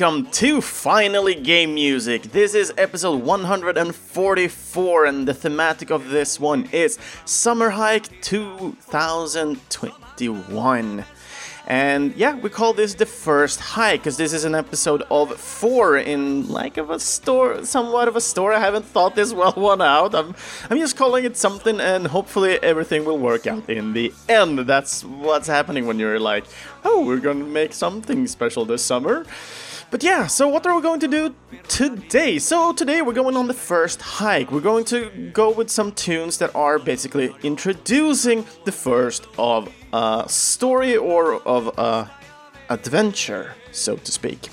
welcome to Finally Game Music. This is episode 144, and the thematic of this one is Summer Hike 2021. And yeah, we call this the first hike because this is an episode of four in like of a store, somewhat of a store. I haven't thought this well one out. I'm, I'm just calling it something, and hopefully everything will work out in the end. That's what's happening when you're like, oh, we're gonna make something special this summer. But yeah, so what are we going to do today? So today we're going on the first hike. We're going to go with some tunes that are basically introducing the first of a story or of a adventure, so to speak.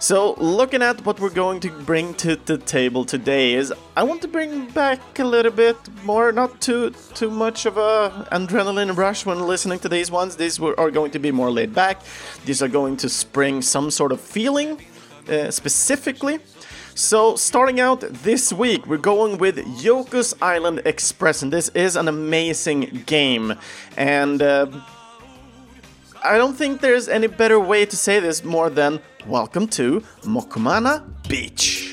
So, looking at what we're going to bring to the table today is I want to bring back a little bit more, not too too much of a adrenaline rush when listening to these ones. These are going to be more laid back. These are going to spring some sort of feeling uh, specifically. So, starting out this week, we're going with Yoku's Island Express, and this is an amazing game. And uh, I don't think there's any better way to say this more than welcome to Mokumana Beach.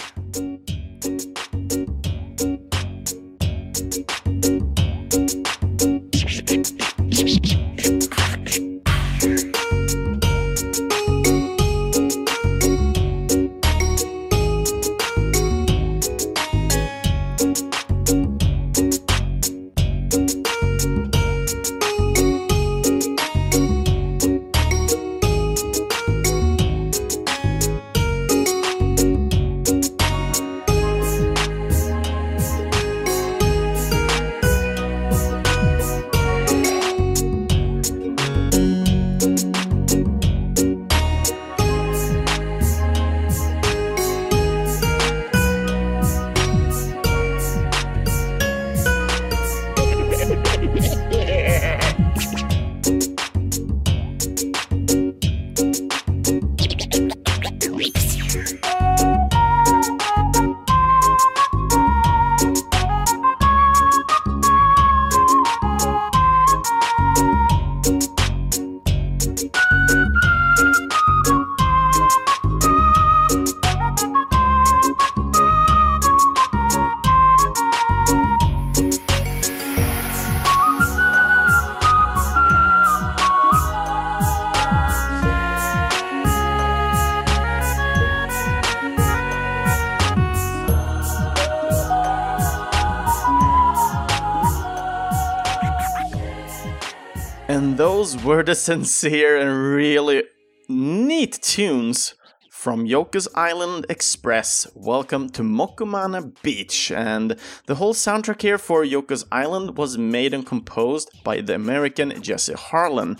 The sincere and really neat tunes from Yoku's Island Express. Welcome to Mokumana Beach. And the whole soundtrack here for Yoku's Island was made and composed by the American Jesse Harlin.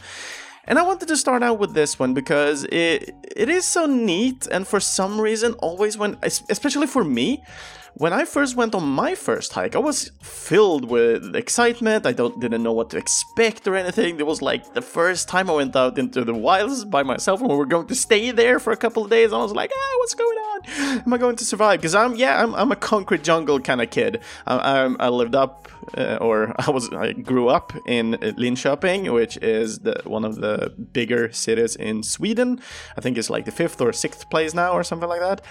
And I wanted to start out with this one because it it is so neat and for some reason always when especially for me when I first went on my first hike, I was filled with excitement. I don't didn't know what to expect or anything. It was like the first time I went out into the wilds by myself, and we were going to stay there for a couple of days. I was like, ah, what's going on? Am I going to survive? Because I'm yeah, I'm, I'm a concrete jungle kind of kid. I, I, I lived up uh, or I was I grew up in Linköping, which is the one of the bigger cities in Sweden. I think it's like the fifth or sixth place now, or something like that.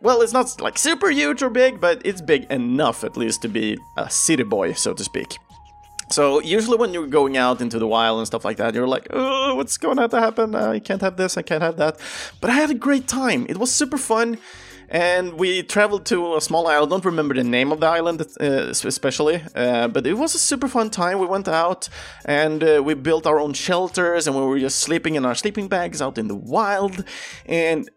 Well, it's not like super huge or big, but it's big enough at least to be a city boy, so to speak. So usually when you're going out into the wild and stuff like that, you're like, oh, what's going to happen? I can't have this, I can't have that. But I had a great time. It was super fun. And we traveled to a small island. I don't remember the name of the island, uh, especially, uh, but it was a super fun time. We went out and uh, we built our own shelters, and we were just sleeping in our sleeping bags out in the wild. And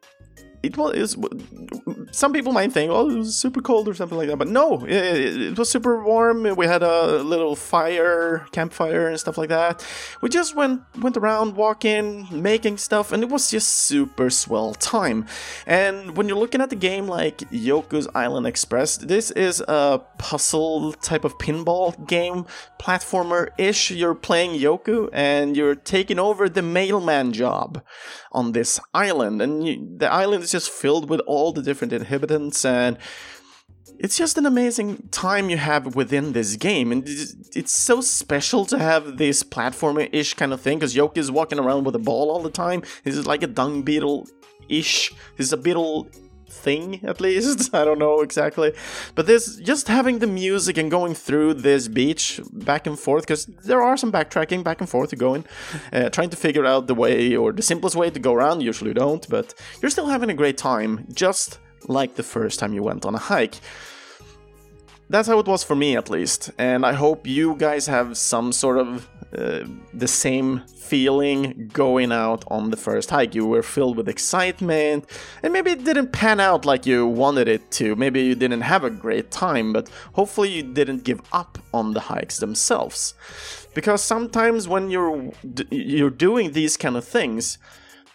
it was, it was, some people might think oh it was super cold or something like that but no it, it, was super warm. We had a little fire campfire and stuff like that. We just went went around walking making stuff and it was just super swell time. And when you're looking at the game like yoku's island express this is a puzzle type of pinball game platformer ish you're playing yoku and you're taking over the mailman job on this island. And you, the island is just filled with all the different inhabitants and it's just an amazing time you have within this game, and it's so special to have this platformer-ish kind of thing. Because Yoku is walking around with a ball all the time. He's like a dung beetle ish. This is a beetle thing at least. I don't know exactly. But this just having the music and going through this beach back and forth because there are some backtracking back and forth to going uh, trying to figure out the way or the simplest way to go around. Usually don't but you're still having a great time just like the first time you went on a hike that's how it was for me at least and i hope you guys have some sort of uh, the same feeling going out on the first hike. You were filled with excitement, and maybe it didn't pan out like you wanted it to. Maybe you didn't have a great time, but hopefully you didn't give up on the hikes themselves. Because sometimes when you're you're doing these kind of things,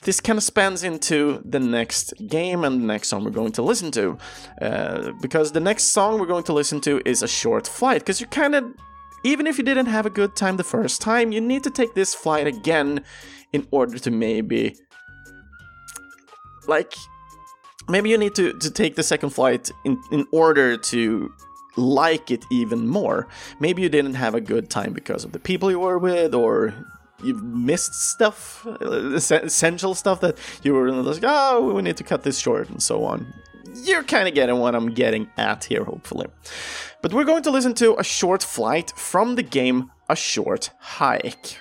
this kind of spans into the next game and the next song we're going to listen to. Uh, because the next song we're going to listen to is a short flight, because you kind of even if you didn't have a good time the first time, you need to take this flight again in order to maybe. Like, maybe you need to, to take the second flight in, in order to like it even more. Maybe you didn't have a good time because of the people you were with, or you've missed stuff, uh, essential stuff that you were like, oh, we need to cut this short, and so on. You're kind of getting what I'm getting at here, hopefully. But we're going to listen to a short flight from the game A Short Hike.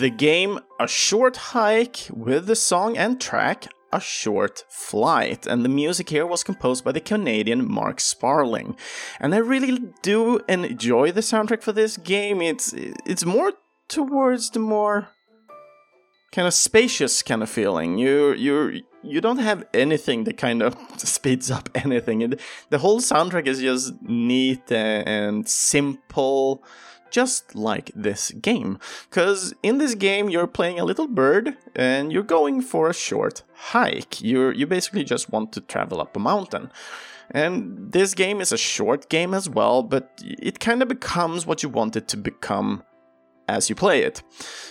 The game A Short Hike with the song and track A Short Flight, and the music here was composed by the Canadian Mark Sparling. And I really do enjoy the soundtrack for this game. It's it's more towards the more kind of spacious kind of feeling. You you you don't have anything that kind of speeds up anything. the whole soundtrack is just neat and simple just like this game. Because in this game, you're playing a little bird and you're going for a short hike. you you basically just want to travel up a mountain. And this game is a short game as well, but it kind of becomes what you want it to become as you play it.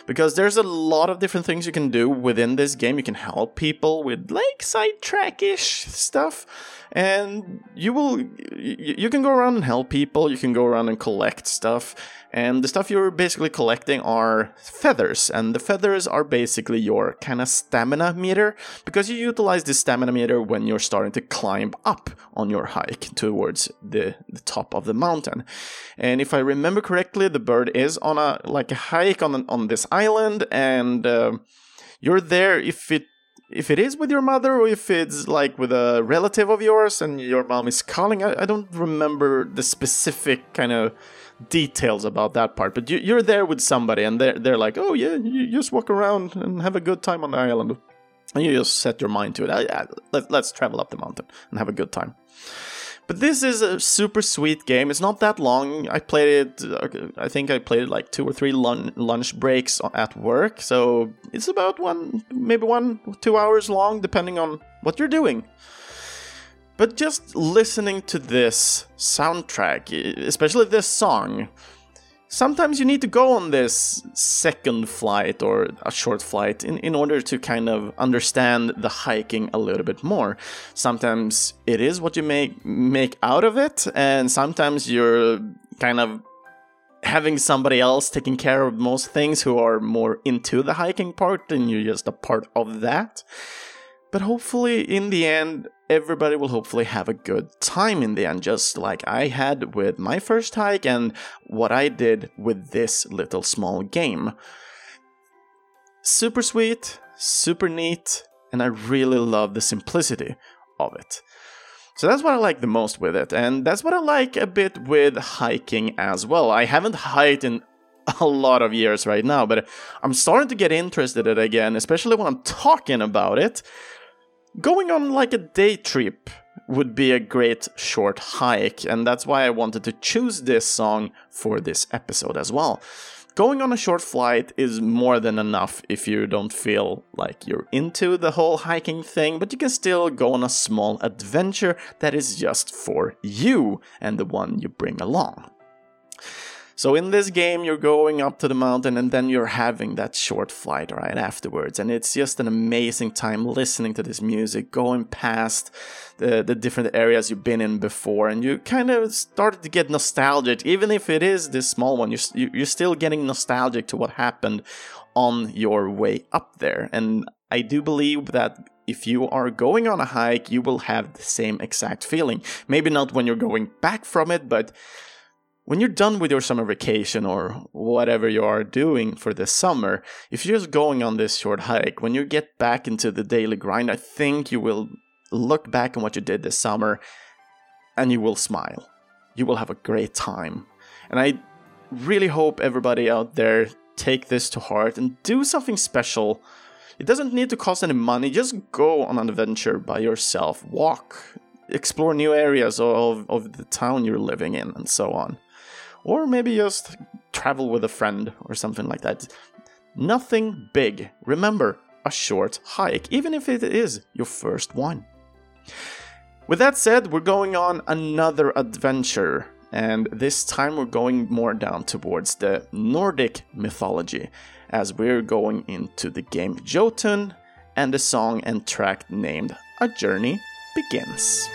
Because there's a lot of different things you can do within this game. You can help people with like sidetrack-ish stuff and you will you can go around and help people, you can go around and collect stuff and the stuff you're basically collecting are feathers, and the feathers are basically your kind of stamina meter, because you utilize this stamina meter when you're starting to climb up on your hike towards the, the top of the mountain. And if I remember correctly, the bird is on a like a hike on on this island, and uh, you're there if it if it is with your mother or if it's like with a relative of yours and your mom is calling. I, I don't remember the specific kind of details about that part, but you, are there with somebody and they're, they're like, oh yeah, you just walk around and have a good time on the island. And you just set your mind to it. I, I, let, let's travel up the mountain and have a good time. But this is a super sweet game. It's not that long. I played it, uh, I think I played it like two or three lun- lunch breaks at work. So it's about one, maybe one, two hours long, depending on what you're doing. But just listening to this soundtrack, especially this song, sometimes you need to go on this second flight or a short flight in, in order to kind of understand the hiking a little bit more. Sometimes it is what you make make out of it, and sometimes you're kind of having somebody else taking care of most things who are more into the hiking part and you're just a part of that. But hopefully, in the end, everybody will hopefully have a good time in the end, just like I had with my first hike and what I did with this little small game. Super sweet, super neat, and I really love the simplicity of it. So that's what I like the most with it, and that's what I like a bit with hiking as well. I haven't hiked in a lot of years right now, but I'm starting to get interested in it again, especially when I'm talking about it. Going on like a day trip would be a great short hike, and that's why I wanted to choose this song for this episode as well. Going on a short flight is more than enough if you don't feel like you're into the whole hiking thing, but you can still go on a small adventure that is just for you and the one you bring along. So in this game, you're going up to the mountain and then you're having that short flight right afterwards. And it's just an amazing time listening to this music, going past the, the different areas you've been in before. And you kind of started to get nostalgic, even if it is this small one, you're, you're still getting nostalgic to what happened on your way up there. And I do believe that if you are going on a hike, you will have the same exact feeling. Maybe not when you're going back from it, but when you're done with your summer vacation or whatever you are doing for the summer, if you're just going on this short hike, when you get back into the daily grind, I think you will look back on what you did this summer and you will smile. You will have a great time. And I really hope everybody out there take this to heart and do something special. It doesn't need to cost any money, just go on an adventure by yourself, walk, explore new areas of, of the town you're living in, and so on or maybe just travel with a friend or something like that. Nothing big. Remember, a short hike, even if it is your first one. With that said, we're going on another adventure, and this time we're going more down towards the Nordic mythology, as we're going into the game Jotun and the song and track named A Journey Begins.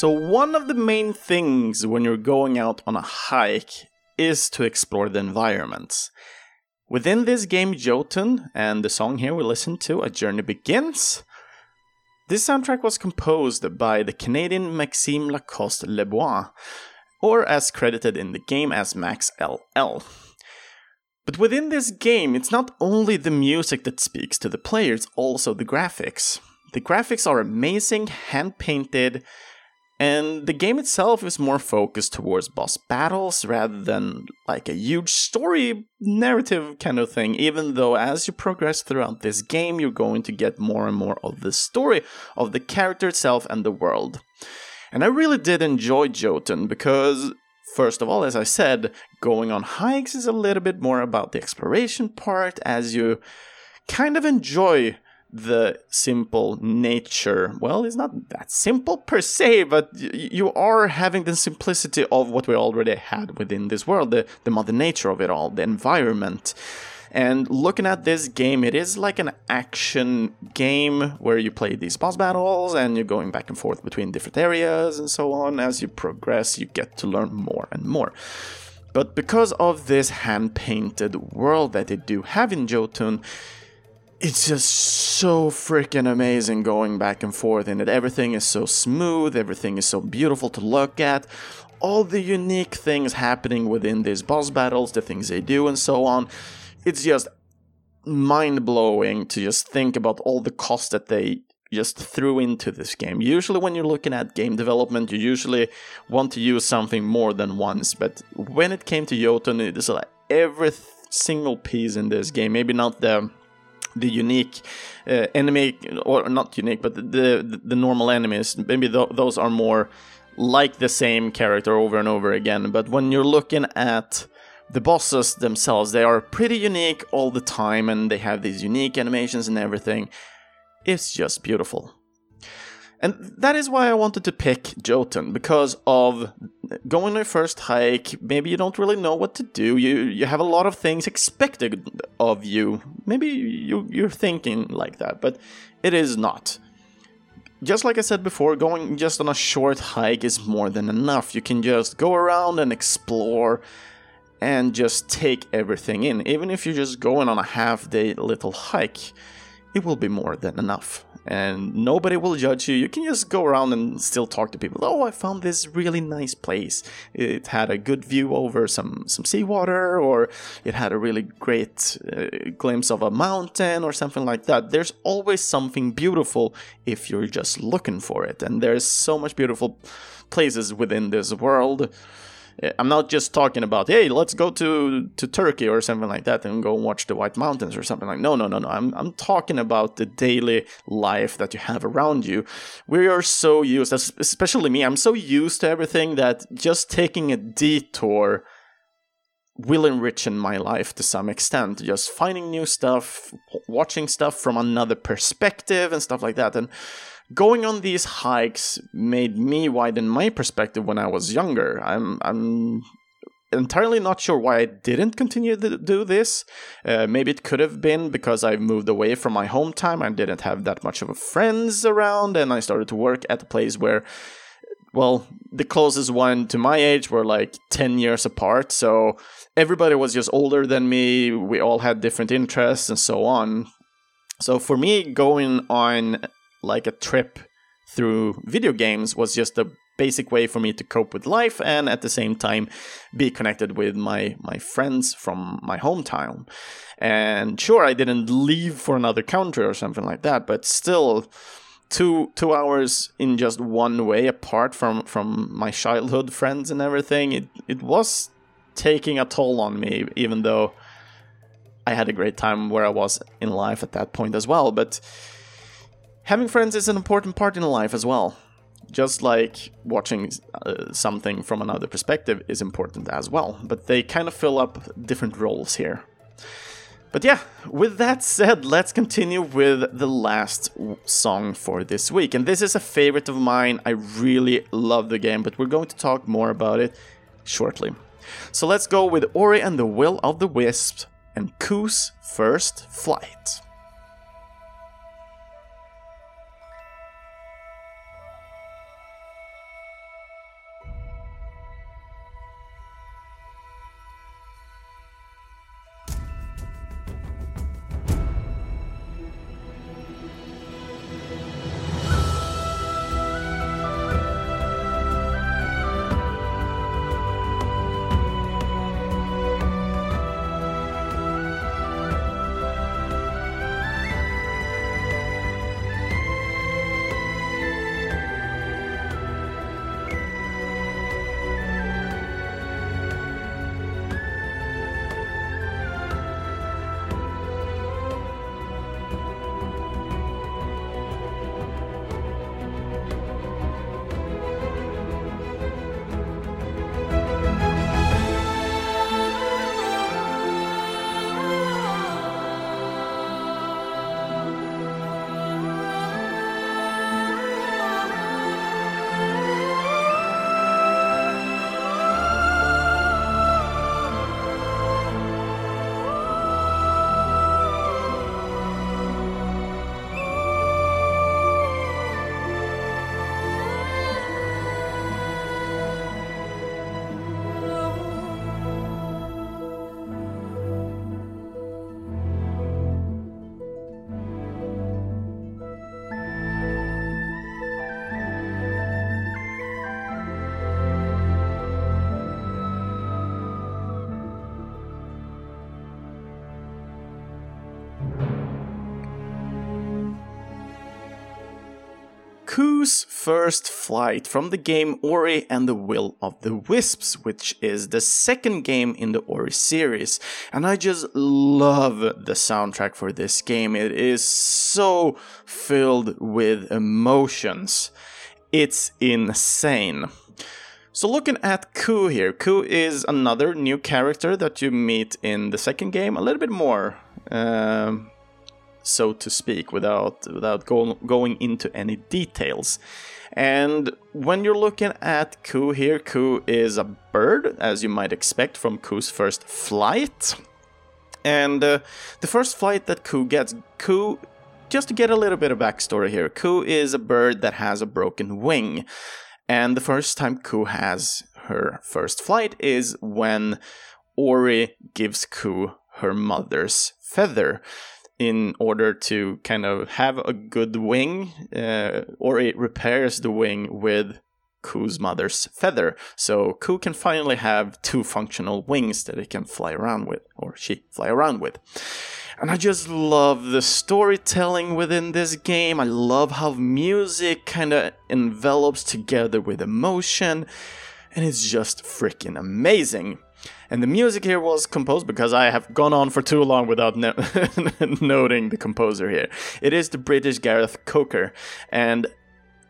So, one of the main things when you're going out on a hike is to explore the environments. Within this game, Jotun, and the song here we listen to, A Journey Begins, this soundtrack was composed by the Canadian Maxime Lacoste Lebuis, or as credited in the game as Max LL. But within this game, it's not only the music that speaks to the player, it's also the graphics. The graphics are amazing, hand painted, and the game itself is more focused towards boss battles rather than like a huge story narrative kind of thing, even though as you progress throughout this game, you're going to get more and more of the story of the character itself and the world. And I really did enjoy Jotun because, first of all, as I said, going on hikes is a little bit more about the exploration part as you kind of enjoy the simple nature. Well, it's not that simple per se, but you are having the simplicity of what we already had within this world, the, the mother nature of it all, the environment. And looking at this game, it is like an action game where you play these boss battles and you're going back and forth between different areas and so on. As you progress, you get to learn more and more. But because of this hand painted world that they do have in Jotun, it's just so freaking amazing going back and forth in it. Everything is so smooth, everything is so beautiful to look at. All the unique things happening within these boss battles, the things they do, and so on. It's just mind blowing to just think about all the cost that they just threw into this game. Usually, when you're looking at game development, you usually want to use something more than once, but when it came to Jotun, it is like every single piece in this game, maybe not the the unique uh, enemy or not unique but the the, the normal enemies. Maybe th- those are more like the same character over and over again. But when you're looking at the bosses themselves they are pretty unique all the time and they have these unique animations and everything. It's just beautiful and that is why I wanted to pick Jotun because of going on your first hike. Maybe you don't really know what to do. You you have a lot of things expected of you. Maybe you you're thinking like that, but it is not. Just like I said before, going just on a short hike is more than enough. You can just go around and explore and just take everything in. Even if you're just going on a half day little hike, it will be more than enough and nobody will judge you. You can just go around and still talk to people. Oh, I found this really nice place. It had a good view over some some seawater, or it had a really great uh, glimpse of a mountain, or something like that. There's always something beautiful if you're just looking for it, and there's so much beautiful places within this world. I'm not just talking about hey, let's go to to Turkey or something like that and go watch the White Mountains or something like. No, no, no, no. I'm I'm talking about the daily life that you have around you. We are so used, especially me. I'm so used to everything that just taking a detour will enrich in my life to some extent. Just finding new stuff, watching stuff from another perspective, and stuff like that, and going on these hikes made me widen my perspective when I was younger. I'm I'm entirely not sure why I didn't continue to do this. Uh, maybe it could have been because I moved away from my hometown. I didn't have that much of a friends around, and I started to work at a place where. Well, the closest one to my age were like 10 years apart, so everybody was just older than me. We all had different interests and so on. So for me, going on like a trip through video games was just a basic way for me to cope with life and at the same time be connected with my my friends from my hometown. And sure i didn't leave for another country or something like that but still two two hours in just one way apart from from my childhood friends and everything it it was taking a toll on me even though i had a great time where i was in life at that point as well. But having friends is an important part in life as well. Just like watching uh, something from another perspective is important as well, but they kind of fill up different roles here. But yeah, with that said, let's continue with the last song for this week. And this is a favorite of mine. I really love the game, but we're going to talk more about it shortly. So let's go with Ori and the Will of the Wisp and Ku's First Flight. Ku's first flight from the game Ori and the Will of the Wisps, which is the second game in the Ori series. And I just love the soundtrack for this game. It is so filled with emotions. It's insane. So looking at Ku here, Ku is another new character that you meet in the second game, a little bit more. Um, so to speak, without without go, going into any details. And when you're looking at Ku here, Ku is a bird, as you might expect from Ku's first flight. And uh, the first flight that Ku gets, Ku, just to get a little bit of backstory here, Ku is a bird that has a broken wing. And the first time Ku has her first flight is when Ori gives Ku her mother's feather in order to kind of have a good wing, uh, or it repairs the wing with Ku's mother's feather. So Ku can finally have two functional wings that it can fly around with, or she fly around with. And I just love the storytelling within this game. I love how music kind of envelops together with emotion, and it's just freaking amazing. And the music here was composed because I have gone on for too long without no- noting the composer here. It is the British Gareth Coker, and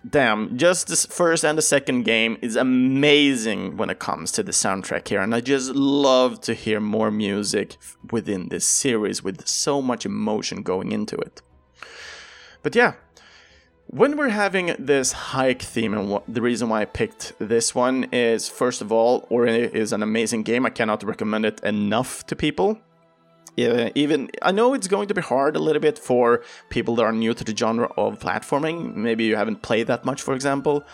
damn, just the first and the second game is amazing when it comes to the soundtrack here, and I just love to hear more music within this series with so much emotion going into it. But yeah, when we're having this hike theme, and what, the reason why I picked this one is first of all, Ori is an amazing game. I cannot recommend it enough to people. Yeah, even I know it's going to be hard a little bit for people that are new to the genre of platforming. Maybe you haven't played that much, for example.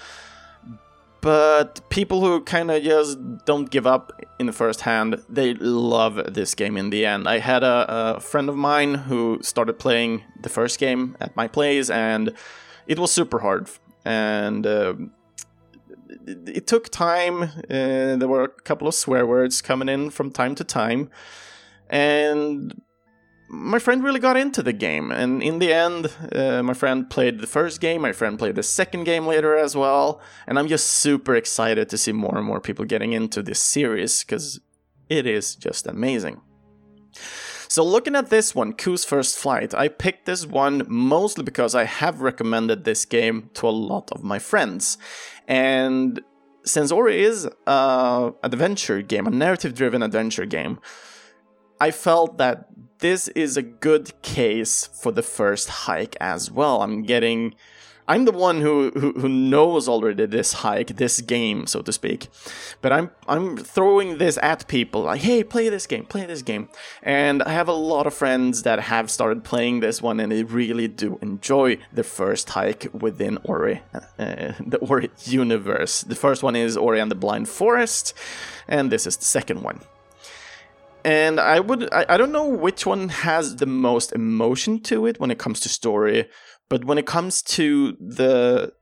But people who kind of just don't give up in the first hand, they love this game in the end. I had a, a friend of mine who started playing the first game at my place, and it was super hard. And uh, it, it, took time. Uh, there were a couple of swear words coming in from time to time. And my friend really got into the game. And in the end uh, my friend played the first game. My friend played the second game later as well. And i'm just super excited to see more and more people getting into this series because it is just amazing so looking at this one, Ku's First Flight, I picked this one mostly because I have recommended this game to a lot of my friends. And since Ori is an adventure game, a narrative-driven adventure game, I felt that this is a good case for the first hike as well. I'm getting I'm the one who, who, who knows already this hike, this game, so to speak. But I'm I'm throwing this at people like, hey, play this game, play this game. And I have a lot of friends that have started playing this one, and they really do enjoy the first hike within Ori, uh, the Ori universe. The first one is Ori and the Blind Forest, and this is the second one and I would I, I, don't know which one has the most emotion to it when it comes to story, but when it comes to the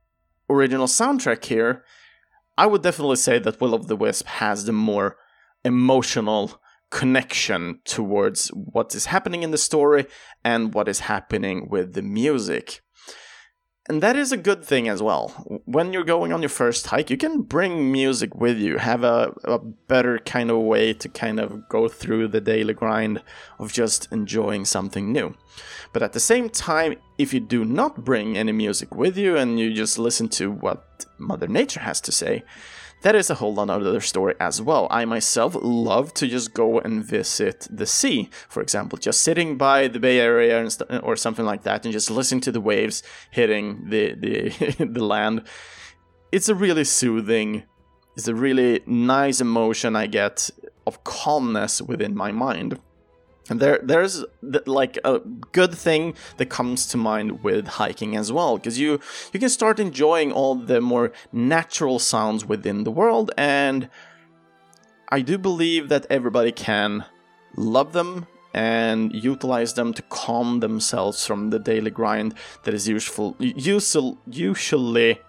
original soundtrack here, I would definitely say that Will of the Wisp has the more emotional connection towards what is happening in the story and what is happening with the music. And that is a good thing as well. When you're going on your first hike, you can bring music with you, have a, a better kind of way to kind of go through the daily grind of just enjoying something new. But at the same time, if you do not bring any music with you and you just listen to what Mother Nature has to say, that is a whole other story as well. I myself love to just go and visit the sea, for example, just sitting by the Bay Area st- or something like that, and just listening to the waves hitting the the the land. It's a really soothing, it's a really nice emotion I get of calmness within my mind. And there, there's like a good thing that comes to mind with hiking as well, because you you can start enjoying all the more natural sounds within the world, and I do believe that everybody can love them and utilize them to calm themselves from the daily grind that is useful, usual, usually,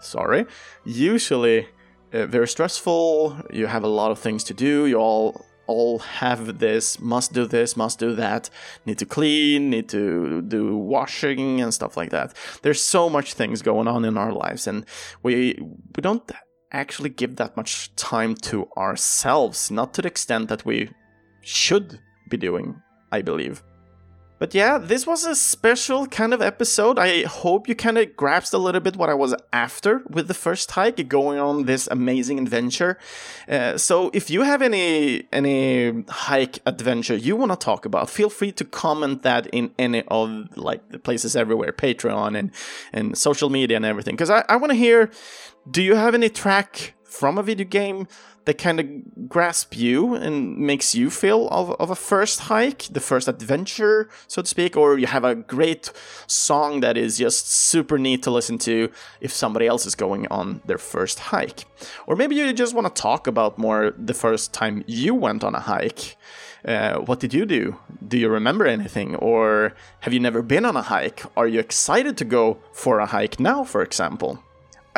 sorry, usually uh, very stressful. You have a lot of things to do. You all all have this, must do this, must do that, need to clean, need to do washing and stuff like that. There's so much things going on in our lives and we we don't actually give that much time to ourselves, not to the extent that we should be doing, I believe. But yeah, this was a special kind of episode. I hope you kind of grasped a little bit what I was after with the first hike, going on this amazing adventure. Uh, so if you have any any hike adventure you want to talk about, feel free to comment that in any of like the places everywhere, Patreon and and social media and everything. Because I, I want to hear, do you have any track from a video game that kind of grasp you and makes you feel of, of a first hike, the first adventure, so to speak, or you have a great song that is just super neat to listen to if somebody else is going on their first hike. Or maybe you just want to talk about more the first time you went on a hike. Uh, what did you do? Do you remember anything? Or have you never been on a hike? Are you excited to go for a hike now, for example?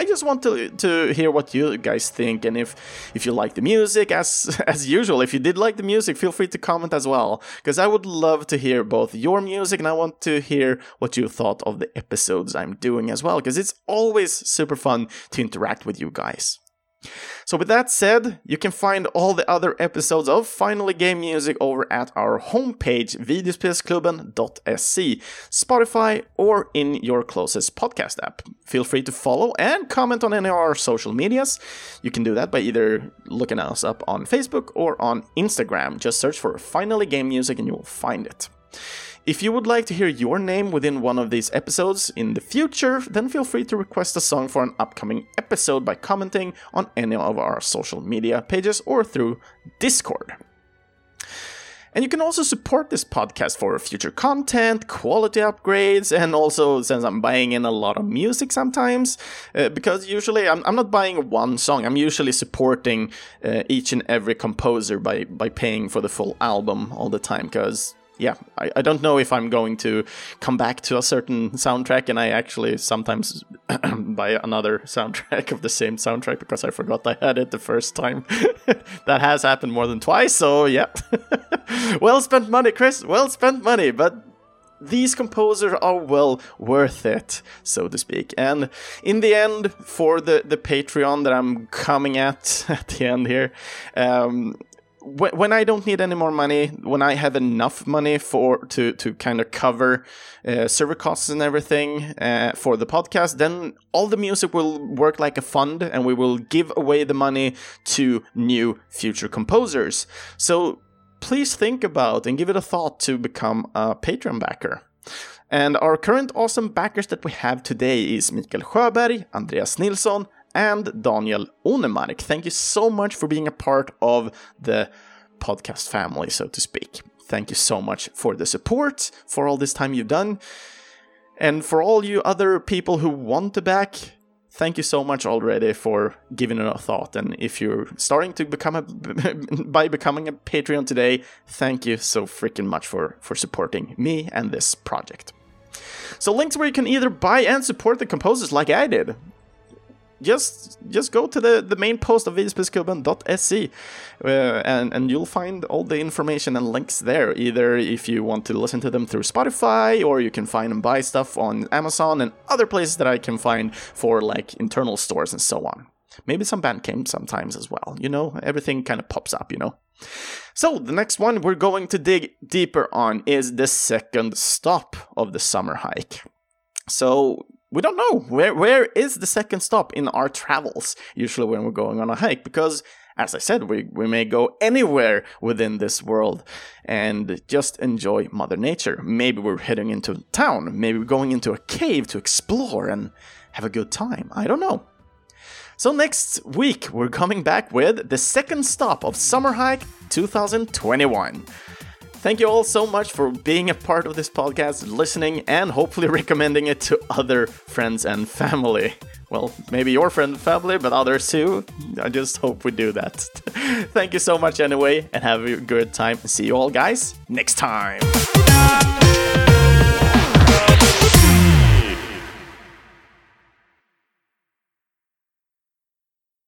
I just want to to hear what you guys think, and if if you like the music, as as usual, if you did like the music, feel free to comment as well, because I would love to hear both your music and I want to hear what you thought of the episodes I'm doing as well, because it's always super fun to interact with you guys. So, with that said, you can find all the other episodes of Finally Game Music over at our homepage, videospelsklubben.se, Spotify, or in your closest podcast app. Feel free to follow and comment on any of our social medias. You can do that by either looking us up on Facebook or on Instagram. Just search for Finally Game Music and you will find it. If you would like to hear your name within one of these episodes in the future, then feel free to request a song for an upcoming episode by commenting on any of our social media pages or through Discord. And you can also support this podcast for future content, quality upgrades, and also since I'm buying in a lot of music sometimes, uh, because usually I'm, I'm, not buying one song, I'm usually supporting uh, each and every composer by, by paying for the full album all the time, because yeah, I, I don't know if I'm going to come back to a certain soundtrack, and I actually sometimes buy another soundtrack of the same soundtrack because I forgot I had it the first time. that has happened more than twice, so yeah. well spent money, Chris. Well spent money, but these composers are well worth it, so to speak. And in the end, for the, the Patreon that I'm coming at at the end here, um, when I don't need any more money, when I have enough money for to to kind of cover uh, server costs and everything uh, for the podcast, then all the music will work like a fund, and we will give away the money to new future composers. So please think about and give it a thought to become a Patreon backer. And our current awesome backers that we have today is Mikael Sjöberg, Andreas Nilsson, and Daniel Onemark. Thank you so much for being a part of the podcast family, so to speak. Thank you so much for the support, for all this time you've done. And for all you other people who want to back, thank you so much already for giving it a thought. And if you're starting to become a by becoming a Patreon today, thank you so freaking much for for supporting me and this project. So links where you can either buy and support the composers like I did just just go to the, the main post of videospelsklubben.se uh, and, and you'll find all the information and links there. Either if you want to listen to them through Spotify, or you can find and buy stuff on Amazon and other places that I can find for like internal stores and so on. Maybe some Bandcamp sometimes as well. You know, everything kind of pops up, you know. So, the next one we're going to dig deeper on is the second stop of the summer hike. So, we don't know. Where where is the second stop in our travels usually when we're going on a hike? Because as i said we, we may go anywhere within this world and just enjoy mother nature. Maybe we're heading into town. Maybe we're going into a cave to explore and have a good time. I don't know. So next week we're coming back with the second stop of summer hike 2021 Thank you all so much for being a part of this podcast, listening, and hopefully recommending it to other friends and family. Well, maybe your friend and family, but others too. I just hope we do that. Thank you so much anyway, and have a good time. See you all guys next time.